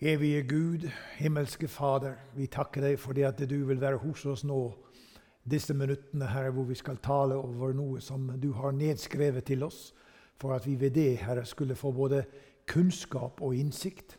Evige Gud, himmelske Fader, vi takker deg fordi at du vil være hos oss nå disse minuttene Herre, hvor vi skal tale over noe som du har nedskrevet til oss, for at vi ved det Herre, skulle få både kunnskap og innsikt.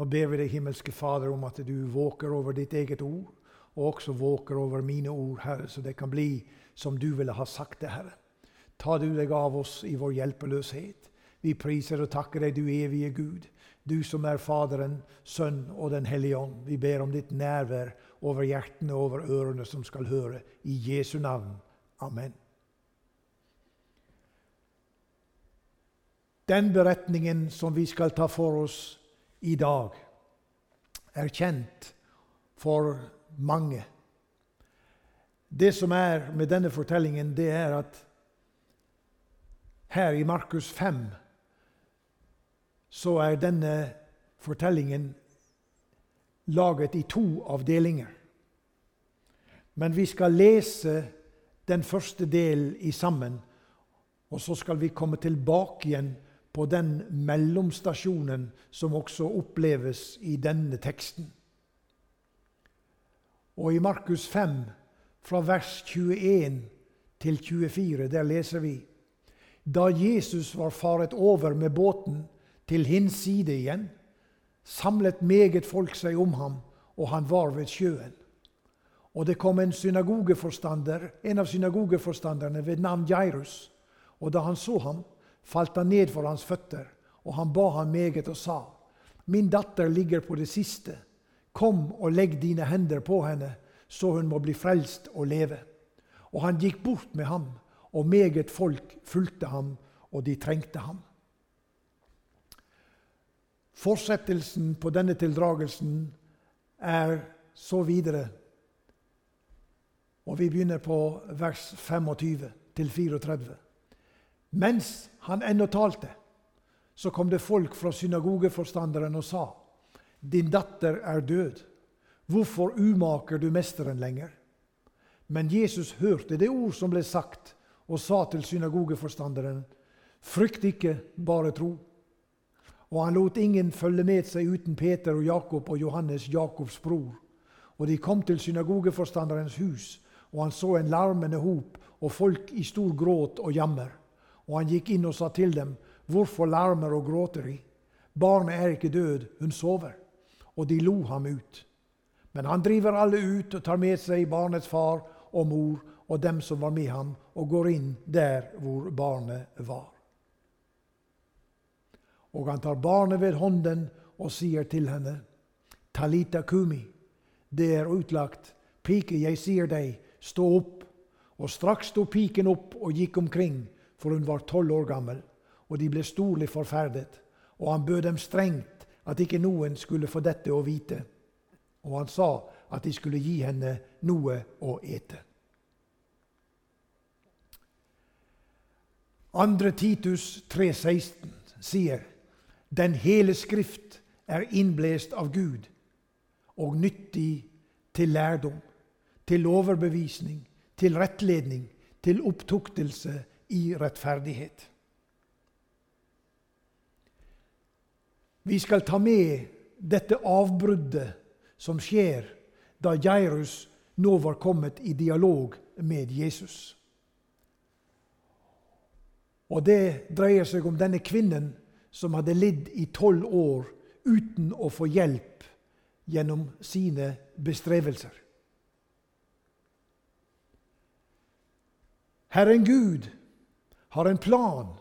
Nå ber vi deg, himmelske Fader, om at du våker over ditt eget ord, og også våker over mine ord, Herre, så det kan bli som du ville ha sagt det, Herre. Ta du deg av oss i vår hjelpeløshet. Vi priser og takker deg, du evige Gud. Du som er Faderen, Sønn og Den hellige ånd. Vi ber om ditt nærvær over hjertene og over ørene som skal høre. I Jesu navn. Amen. Den beretningen som vi skal ta for oss i dag, er kjent for mange. Det som er med denne fortellingen, det er at her i Markus 5 så er denne fortellingen laget i to avdelinger. Men vi skal lese den første delen i sammen, og så skal vi komme tilbake igjen på den mellomstasjonen som også oppleves i denne teksten. Og i Markus 5, fra vers 21 til 24, der leser vi Da Jesus var faret over med båten til hins side igjen, samlet meget folk seg om ham, og han var ved sjøen. Og det kom en synagogeforstander, en av synagogeforstanderne ved navn Jairus. Og da han så ham, falt han ned for hans føtter, og han ba ham meget og sa:" Min datter ligger på det siste. Kom og legg dine hender på henne, så hun må bli frelst og leve. Og han gikk bort med ham, og meget folk fulgte ham, og de trengte ham. Fortsettelsen på denne tildragelsen er så videre. Og vi begynner på vers 25 til 34. Mens han ennå talte, så kom det folk fra synagogeforstanderen og sa:" Din datter er død. Hvorfor umaker du mesteren lenger? Men Jesus hørte det ord som ble sagt, og sa til synagogeforstanderen:" Frykt ikke, bare tro. Og han lot ingen følge med seg uten Peter og Jakob og Johannes, Jakobs bror. Og de kom til synagogeforstanderens hus, og han så en larmende hop og folk i stor gråt og jammer. Og han gikk inn og sa til dem, Hvorfor larmer og gråter de? Barnet er ikke død, hun sover. Og de lo ham ut. Men han driver alle ut og tar med seg barnets far og mor og dem som var med ham, og går inn der hvor barnet var. Og han tar barnet ved hånden og sier til henne, Talita kumi, det er utlagt, pike, jeg sier deg, stå opp. Og straks sto piken opp og gikk omkring, for hun var tolv år gammel. Og de ble storlig forferdet, og han bød dem strengt at ikke noen skulle få dette å vite. Og han sa at de skulle gi henne noe å ete. Andre Titus 3,16 sier den hele Skrift er innblest av Gud og nyttig til lærdom, til overbevisning, til rettledning, til opptuktelse i rettferdighet. Vi skal ta med dette avbruddet som skjer da Jairus nå var kommet i dialog med Jesus. Og Det dreier seg om denne kvinnen som hadde lidd i tolv år uten å få hjelp gjennom sine bestrevelser. Herren Gud har en plan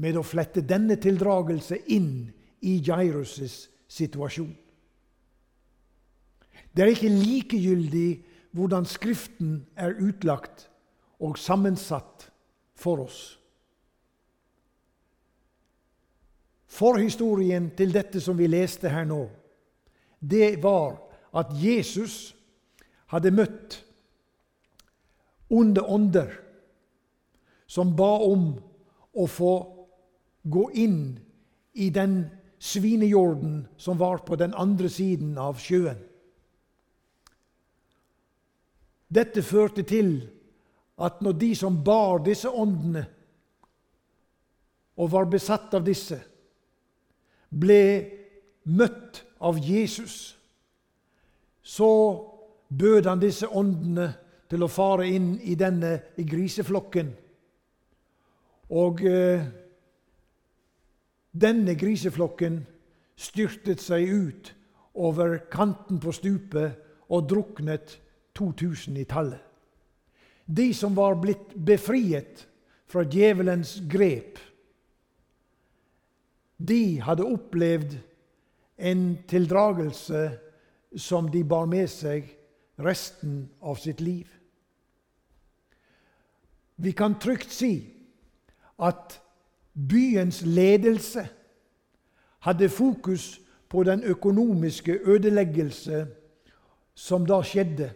med å flette denne tildragelse inn i Jairus' situasjon. Det er ikke likegyldig hvordan Skriften er utlagt og sammensatt for oss. Forhistorien til dette som vi leste her nå, det var at Jesus hadde møtt onde ånder som ba om å få gå inn i den svinejorden som var på den andre siden av sjøen. Dette førte til at når de som bar disse åndene, og var besatt av disse, ble møtt av Jesus, så bød han disse åndene til å fare inn i denne griseflokken. Og eh, denne griseflokken styrtet seg ut over kanten på stupet og druknet 2000 i tallet. De som var blitt befriet fra djevelens grep, de hadde opplevd en tildragelse som de bar med seg resten av sitt liv. Vi kan trygt si at byens ledelse hadde fokus på den økonomiske ødeleggelse som da skjedde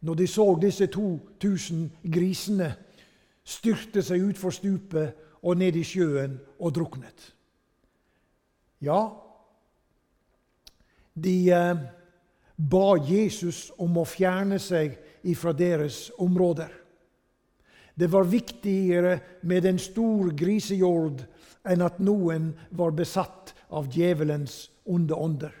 når de så disse 2000 grisene styrte seg utfor stupet og ned i sjøen og druknet. Ja, de eh, ba Jesus om å fjerne seg ifra deres områder. Det var viktigere med en stor grisejord enn at noen var besatt av djevelens onde ånder.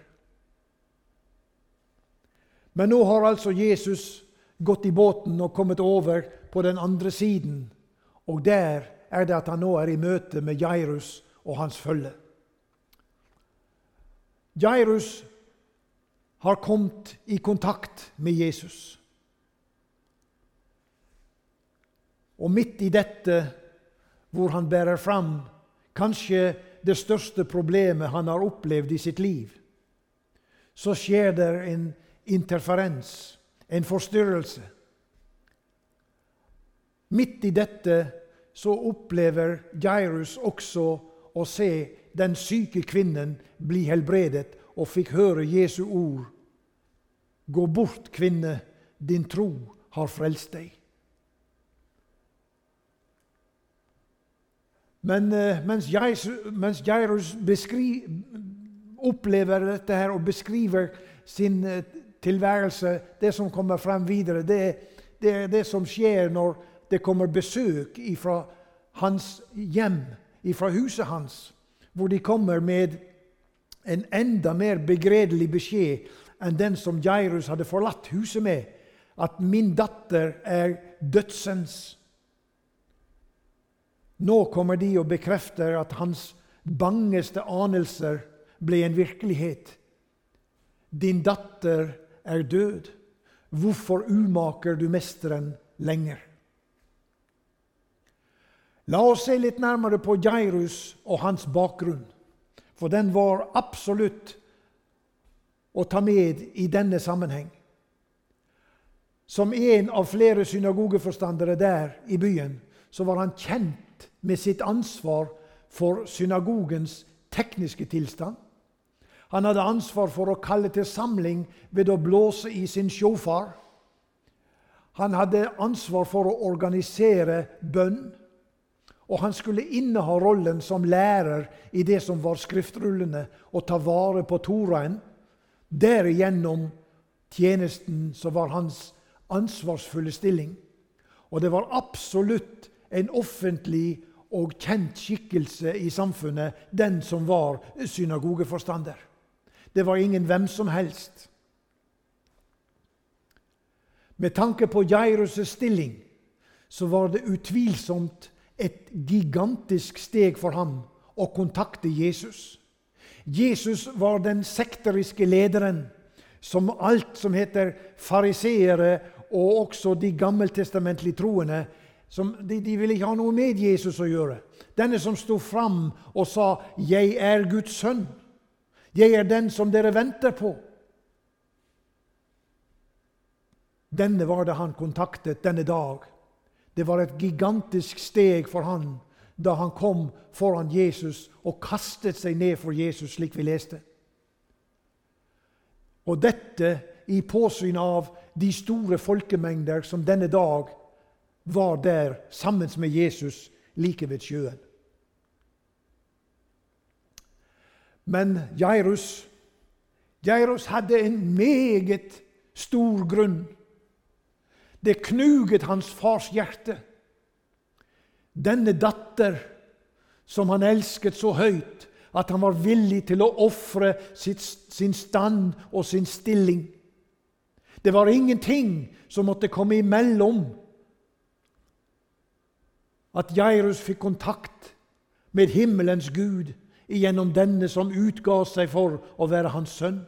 Men nå har altså Jesus gått i båten og kommet over på den andre siden. Og der er det at han nå er i møte med Jairus og hans følge. Jairus har kommet i kontakt med Jesus. Og midt i dette, hvor han bærer fram kanskje det største problemet han har opplevd i sitt liv, så skjer det en interferens, en forstyrrelse. Midt i dette så opplever Jairus også å se den syke kvinnen bli helbredet, og fikk høre Jesu ord. Gå bort, kvinne, din tro har frelst deg. Men uh, mens, Jairus opplever dette her og beskriver sin uh, tilværelse, det som kommer frem videre, det er det som skjer når det kommer besøk fra hans hjem, fra huset hans, hvor de kommer med en enda mer begredelig beskjed enn den som Jairus hadde forlatt huset med, at 'min datter er dødsens'. Nå kommer de og bekrefter at hans bangeste anelser ble en virkelighet. Din datter er død. Hvorfor umaker du mesteren lenger? La oss se litt nærmere på Jairus og hans bakgrunn. For den var absolutt å ta med i denne sammenheng. Som en av flere synagogeforstandere der i byen, så var han kjent med sitt ansvar for synagogens tekniske tilstand. Han hadde ansvar for å kalle til samling ved å blåse i sin sjåfar. Han hadde ansvar for å organisere bønn. Og han skulle inneha rollen som lærer i det som var skriftrullene, og ta vare på Toraen. Derigjennom tjenesten som var hans ansvarsfulle stilling. Og det var absolutt en offentlig og kjent skikkelse i samfunnet, den som var synagogeforstander. Det var ingen hvem som helst. Med tanke på Jairus' stilling så var det utvilsomt et gigantisk steg for ham å kontakte Jesus. Jesus var den sekteriske lederen som alt som heter fariseere og også de gammeltestamentlig troende som, de, de, ville ikke ha noe med Jesus å gjøre. Denne som sto fram og sa 'Jeg er Guds sønn'. 'Jeg er den som dere venter på'. Denne var det han kontaktet denne dag. Det var et gigantisk steg for han da han kom foran Jesus og kastet seg ned for Jesus, slik vi leste. Og dette i påsyn av de store folkemengder som denne dag var der sammen med Jesus like ved sjøen. Men Jairus, Jairus hadde en meget stor grunn. Det knuget hans fars hjerte. Denne datter som han elsket så høyt, at han var villig til å ofre sin stand og sin stilling. Det var ingenting som måtte komme imellom at Jairus fikk kontakt med himmelens Gud gjennom denne som utga seg for å være hans sønn.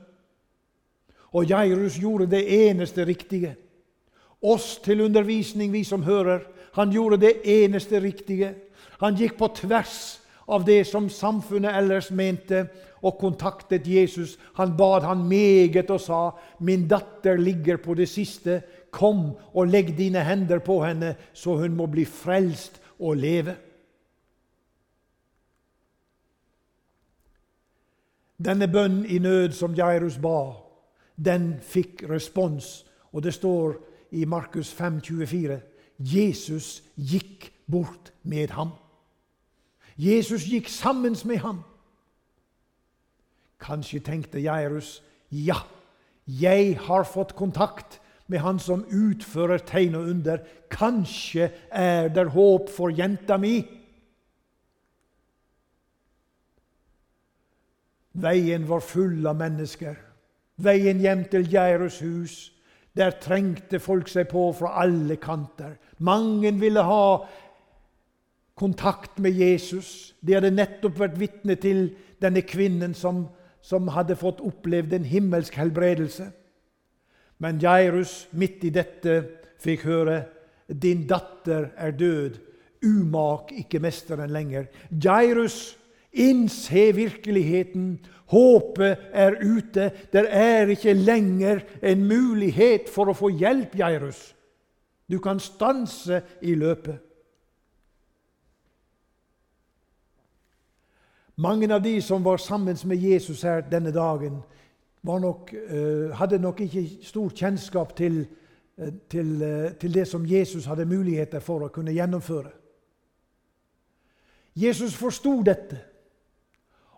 Og Jairus gjorde det eneste riktige. Oss til undervisning, vi som hører. Han gjorde det eneste riktige. Han gikk på tvers av det som samfunnet ellers mente, og kontaktet Jesus. Han bad han meget og sa, 'Min datter ligger på det siste. Kom og legg dine hender på henne, så hun må bli frelst og leve.' Denne bønnen i nød som Jairus ba, den fikk respons. Og det står i Markus 5, 24, Jesus gikk bort med ham. Jesus gikk sammen med ham. Kanskje tenkte Jairus ja, jeg har fått kontakt med han som utfører tegn og under. Kanskje er det håp for jenta mi. Veien var full av mennesker. Veien hjem til Jairus hus. Der trengte folk seg på fra alle kanter. Mange ville ha kontakt med Jesus. De hadde nettopp vært vitne til denne kvinnen som, som hadde fått opplevd en himmelsk helbredelse. Men Jairus, midt i dette, fikk høre din datter er død. Umak ikke mesteren lenger. Jairus, innse virkeligheten. Håpet er ute. Det er ikke lenger en mulighet for å få hjelp, Jairus. Du kan stanse i løpet. Mange av de som var sammen med Jesus her denne dagen, nok, uh, hadde nok ikke stor kjennskap til, uh, til, uh, til, det som Jesus hadde muligheter for å kunne gjennomføre. Jesus forsto dette,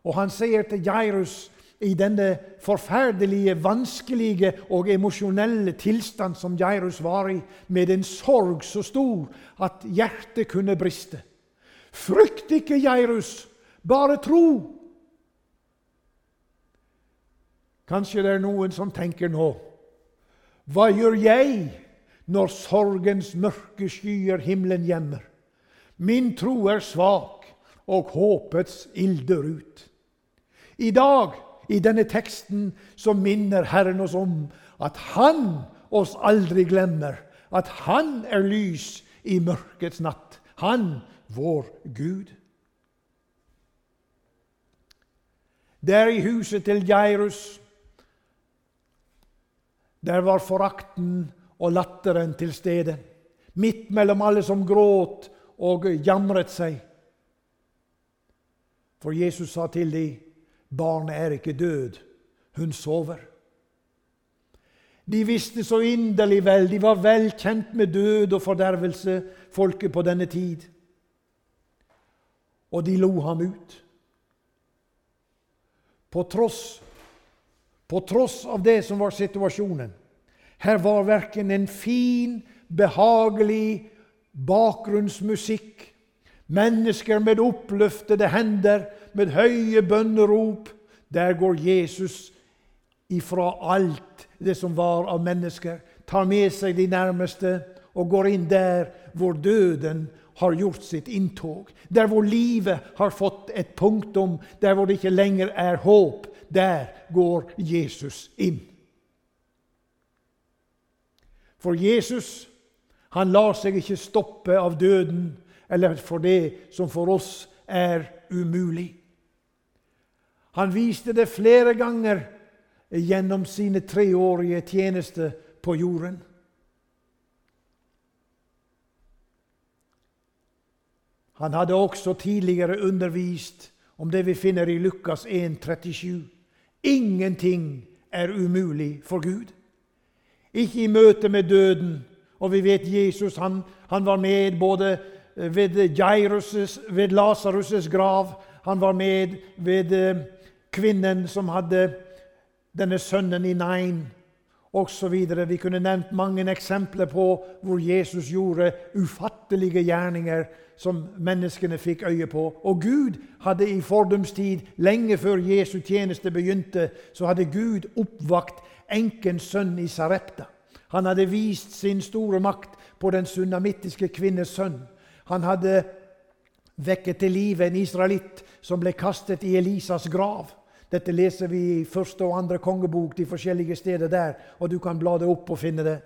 og han sier til Jairus i denne forferdelige, vanskelige og emosjonelle tilstand som Jairus var i, med en sorg så stor at hjertet kunne briste. Frykt ikke, Jairus! Bare tro! Kanskje det er noen som tenker nå Hva gjør jeg når sorgens mørke skyer himmelen gjemmer? Min tro er svak, og håpets ilder ut. I dag, i denne teksten, så minner Herren oss om at Han oss aldri glemmer. At Han er lys i mørkets natt. Han, vår Gud. Der i huset til Jairus der var forakten og latteren til stede. Midt mellom alle som gråt og jamret seg. For Jesus sa til dem, 'Barnet er ikke død, hun sover'. De visste så inderlig vel, de var vel kjent med død og fordervelse, folket på denne tid. Og de lo ham ut. På tross, på tross av det som var situasjonen. Her var verken en fin, behagelig bakgrunnsmusikk, mennesker med oppløftede hender, med høye bønnerop. Der går Jesus ifra alt det som var av mennesker, tar med seg de nærmeste og går inn der hvor døden har gjort sitt inntog. Der hvor livet har fått et punktum, der hvor det ikke lenger er håp, der går Jesus inn. For Jesus han lar seg ikke stoppe av døden eller for det som for oss er umulig. Han viste det flere ganger gjennom sine treårige tjeneste på jorden. Han hadde også tidligere undervist om det vi finner i Lukas 1, 37. Ingenting er umulig for Gud. Ikke i møte med døden. Og vi vet Jesus han, han var med både ved, Jairus, ved Lasarus' grav. Han var med ved eh, kvinnen som hadde denne sønnen i Nain. osv. Vi kunne nevnt mange eksempler på hvor Jesus gjorde ufattelige gjerninger som menneskene fikk øye på. Og Gud hadde i fordums tid, lenge før Jesu tjeneste begynte, så hadde Gud oppvakt enkens sønn i Sarepta. Han hadde vist sin store makt på den sunnamittiske kvinnes sønn. Han hadde vekket til live en israelitt som ble kastet i Elisas grav. Dette leser vi i første og andre kongebok de forskjellige steder der, og du kan bla det opp og finne det.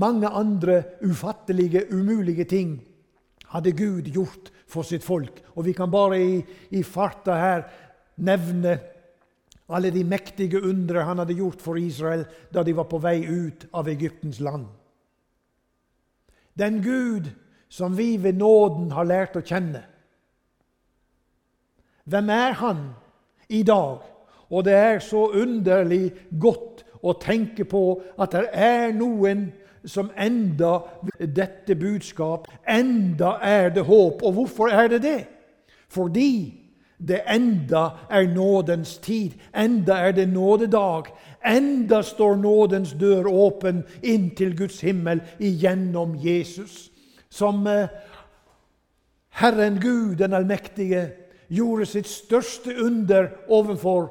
Mange andre ufattelige, umulige ting hadde Gud gjort for sitt folk. Og vi kan bare i, i farta her nevne alle de mektige undre han hadde gjort for Israel da de var på vei ut av Egyptens land. Den Gud som vi ved nåden har lært å kjenne. Hvem er han i dag? Og det er så underlig godt å tenke på at det er noen som enda dette budskap, enda er det håp. Og hvorfor er det det? Fordi det enda er nådens tid. Enda er det nådedag. Enda står nådens dør åpen inn til Guds himmel igjennom Jesus. Som eh, Herren Gud den allmektige gjorde sitt største under overfor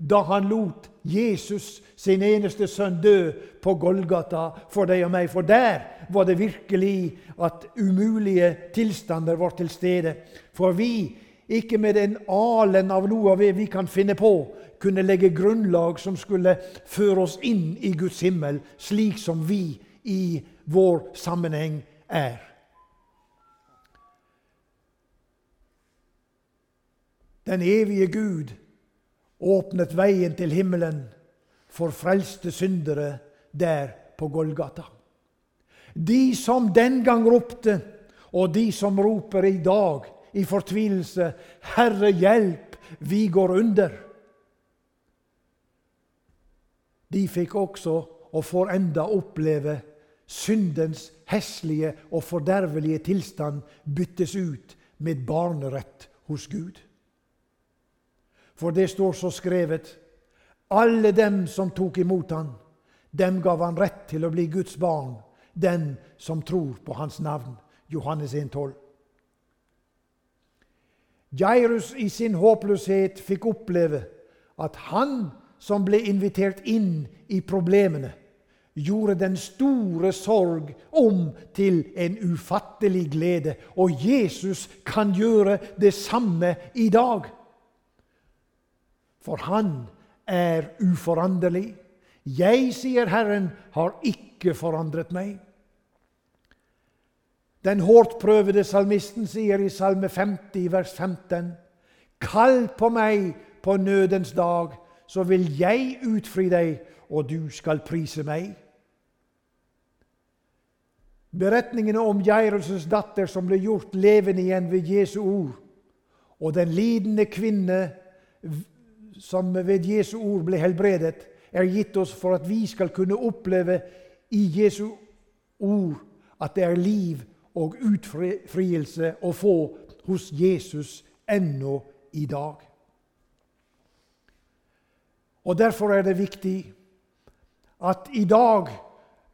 da han lot Jesus, sin eneste sønn, dø på Golgata for deg og meg. For der var det virkelig at umulige tilstander var til stede. For vi, ikke med en alen av noe av det vi kan finne på, kunne legge grunnlag som skulle føre oss inn i Guds himmel, slik som vi i vår sammenheng er. Den evige Gud åpnet veien til himmelen for frelste syndere der på Golgata. De som den gang ropte, og de som roper i dag i fortvilelse 'Herre, hjelp, vi går under'. De fikk også, og får enda, oppleve syndens heslige og fordervelige tilstand byttes ut med barnerett hos Gud. For det står så skrevet alle dem som tok imot han, dem gav han rett til å bli Guds barn, den som tror på hans navn. Johannes 1,12. Jairus i sin håpløshet fikk oppleve at han som ble invitert inn i problemene, gjorde den store sorg om til en ufattelig glede. Og Jesus kan gjøre det samme i dag. For han er uforanderlig. Jeg, sier Herren, har ikke forandret meg. Den hårdt prøvede salmisten sier i Salme 50, vers 15.: Kall på meg på nødens dag, så vil jeg utfri deg, og du skal prise meg. Beretningene om Jairus' datter som ble gjort levende igjen ved Jesu ord, og den lidende kvinne som ved Jesu ord ble helbredet, er gitt oss for at vi skal kunne oppleve i Jesu ord at det er liv og utfrielse å få hos Jesus ennå i dag. Og Derfor er det viktig at i dag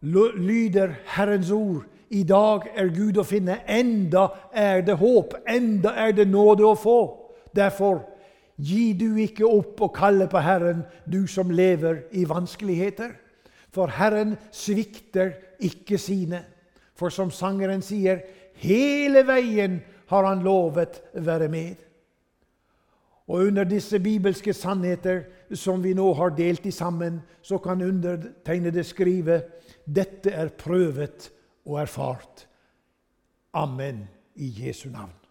lyder Herrens ord. I dag er Gud å finne. Enda er det håp. Enda er det nåde å få. Derfor Gi du ikke opp og kalle på Herren, du som lever i vanskeligheter. For Herren svikter ikke sine. For som sangeren sier, hele veien har han lovet være med. Og under disse bibelske sannheter som vi nå har delt i sammen, så kan undertegnede skrive dette er prøvet og erfart. Amen i Jesu navn.